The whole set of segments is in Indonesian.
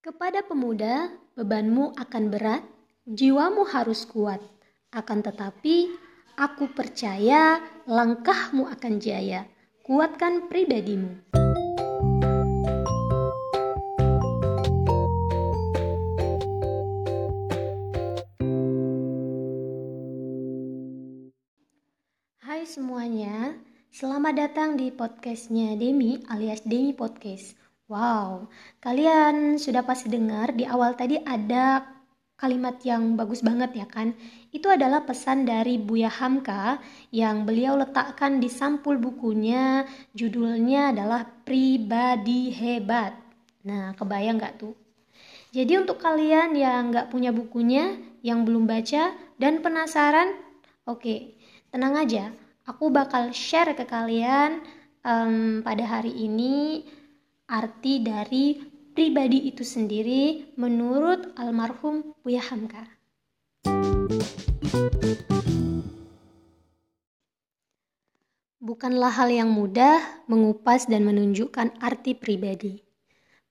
Kepada pemuda, bebanmu akan berat, jiwamu harus kuat. Akan tetapi, aku percaya langkahmu akan jaya. Kuatkan pribadimu. Hai semuanya, selamat datang di podcastnya Demi alias Demi Podcast. Wow, kalian sudah pasti dengar di awal tadi ada kalimat yang bagus banget ya kan? Itu adalah pesan dari Buya Hamka yang beliau letakkan di sampul bukunya. Judulnya adalah Pribadi Hebat. Nah, kebayang nggak tuh? Jadi untuk kalian yang nggak punya bukunya, yang belum baca dan penasaran, oke, tenang aja. Aku bakal share ke kalian um, pada hari ini arti dari pribadi itu sendiri menurut almarhum Buya Hamka. Bukanlah hal yang mudah mengupas dan menunjukkan arti pribadi.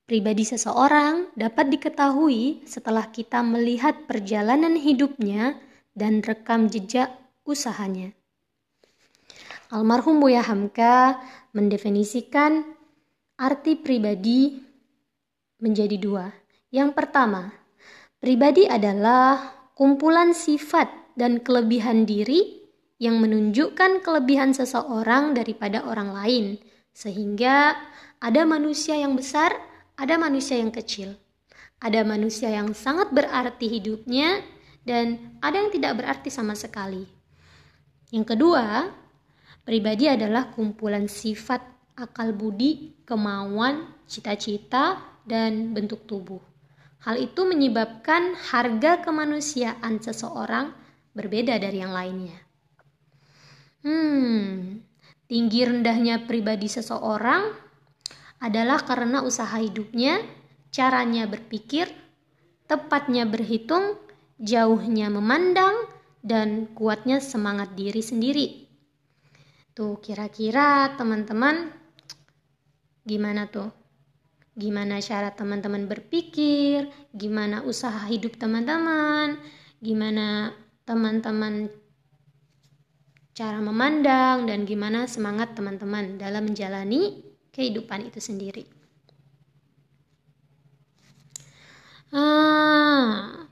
Pribadi seseorang dapat diketahui setelah kita melihat perjalanan hidupnya dan rekam jejak usahanya. Almarhum Buya Hamka mendefinisikan Arti pribadi menjadi dua. Yang pertama, pribadi adalah kumpulan sifat dan kelebihan diri yang menunjukkan kelebihan seseorang daripada orang lain, sehingga ada manusia yang besar, ada manusia yang kecil, ada manusia yang sangat berarti hidupnya, dan ada yang tidak berarti sama sekali. Yang kedua, pribadi adalah kumpulan sifat akal budi, kemauan, cita-cita, dan bentuk tubuh. Hal itu menyebabkan harga kemanusiaan seseorang berbeda dari yang lainnya. Hmm, tinggi rendahnya pribadi seseorang adalah karena usaha hidupnya, caranya berpikir, tepatnya berhitung, jauhnya memandang, dan kuatnya semangat diri sendiri. Tuh, kira-kira teman-teman Gimana tuh? Gimana cara teman-teman berpikir? Gimana usaha hidup teman-teman? Gimana teman-teman cara memandang dan gimana semangat teman-teman dalam menjalani kehidupan itu sendiri. Ah,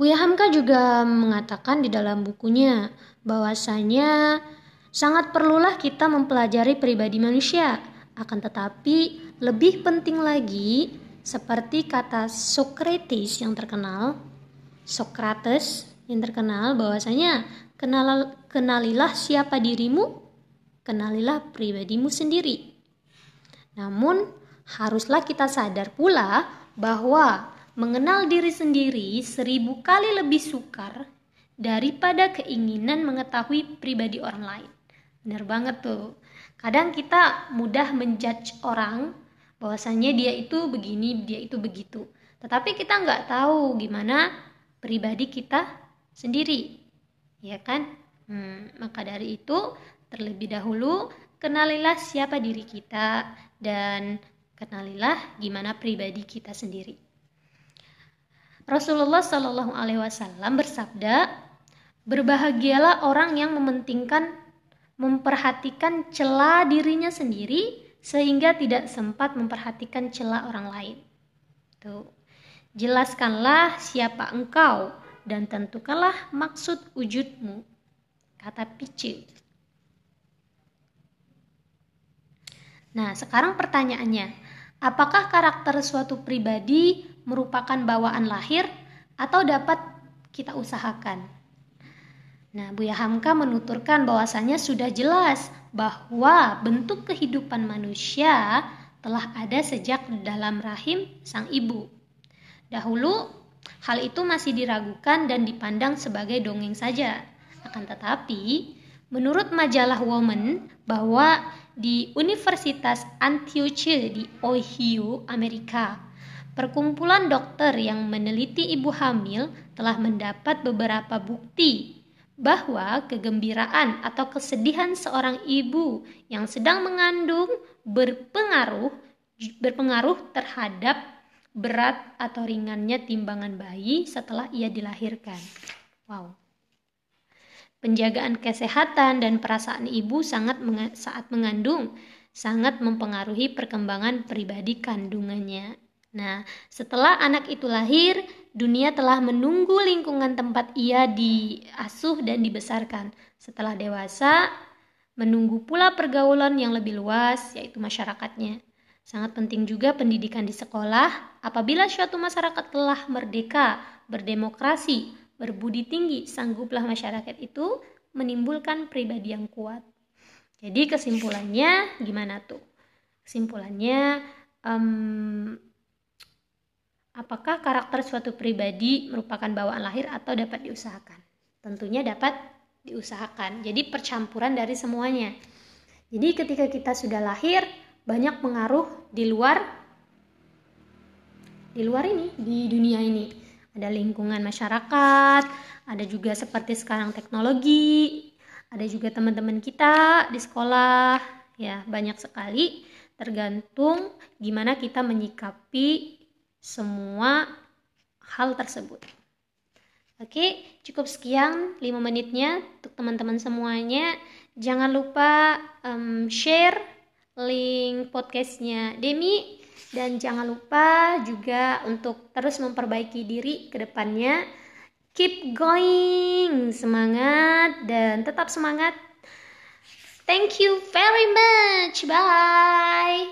Buya Hamka juga mengatakan di dalam bukunya bahwasanya sangat perlulah kita mempelajari pribadi manusia akan tetapi lebih penting lagi seperti kata Socrates yang terkenal, Socrates yang terkenal bahwasanya kenal, kenalilah siapa dirimu, kenalilah pribadimu sendiri. Namun haruslah kita sadar pula bahwa mengenal diri sendiri seribu kali lebih sukar daripada keinginan mengetahui pribadi orang lain. Benar banget tuh. Kadang kita mudah menjudge orang bahwasannya dia itu begini, dia itu begitu. Tetapi kita nggak tahu gimana pribadi kita sendiri, ya kan? Hmm, maka dari itu terlebih dahulu kenalilah siapa diri kita dan kenalilah gimana pribadi kita sendiri. Rasulullah Shallallahu Alaihi Wasallam bersabda, berbahagialah orang yang mementingkan memperhatikan celah dirinya sendiri sehingga tidak sempat memperhatikan celah orang lain. Tuh. Jelaskanlah siapa engkau dan tentukanlah maksud wujudmu. Kata Pice. Nah, sekarang pertanyaannya, apakah karakter suatu pribadi merupakan bawaan lahir atau dapat kita usahakan? Nah, Buya Hamka menuturkan bahwasannya sudah jelas bahwa bentuk kehidupan manusia telah ada sejak dalam rahim sang ibu. Dahulu, hal itu masih diragukan dan dipandang sebagai dongeng saja. Akan tetapi, menurut majalah Woman bahwa di Universitas Antioche di Ohio, Amerika, perkumpulan dokter yang meneliti ibu hamil telah mendapat beberapa bukti bahwa kegembiraan atau kesedihan seorang ibu yang sedang mengandung berpengaruh berpengaruh terhadap berat atau ringannya timbangan bayi setelah ia dilahirkan. Wow. Penjagaan kesehatan dan perasaan ibu sangat saat mengandung sangat mempengaruhi perkembangan pribadi kandungannya. Nah, setelah anak itu lahir, dunia telah menunggu lingkungan tempat ia diasuh dan dibesarkan. Setelah dewasa, menunggu pula pergaulan yang lebih luas, yaitu masyarakatnya. Sangat penting juga pendidikan di sekolah. Apabila suatu masyarakat telah merdeka, berdemokrasi, berbudi tinggi, sangguplah masyarakat itu menimbulkan pribadi yang kuat. Jadi kesimpulannya gimana tuh? Kesimpulannya um, Apakah karakter suatu pribadi merupakan bawaan lahir atau dapat diusahakan? Tentunya dapat diusahakan. Jadi percampuran dari semuanya. Jadi ketika kita sudah lahir, banyak pengaruh di luar di luar ini, di dunia ini. Ada lingkungan masyarakat, ada juga seperti sekarang teknologi, ada juga teman-teman kita di sekolah, ya banyak sekali tergantung gimana kita menyikapi semua hal tersebut. Oke, cukup sekian 5 menitnya untuk teman-teman semuanya. Jangan lupa um, share link podcastnya Demi dan jangan lupa juga untuk terus memperbaiki diri ke depannya. Keep going, semangat dan tetap semangat. Thank you very much. Bye.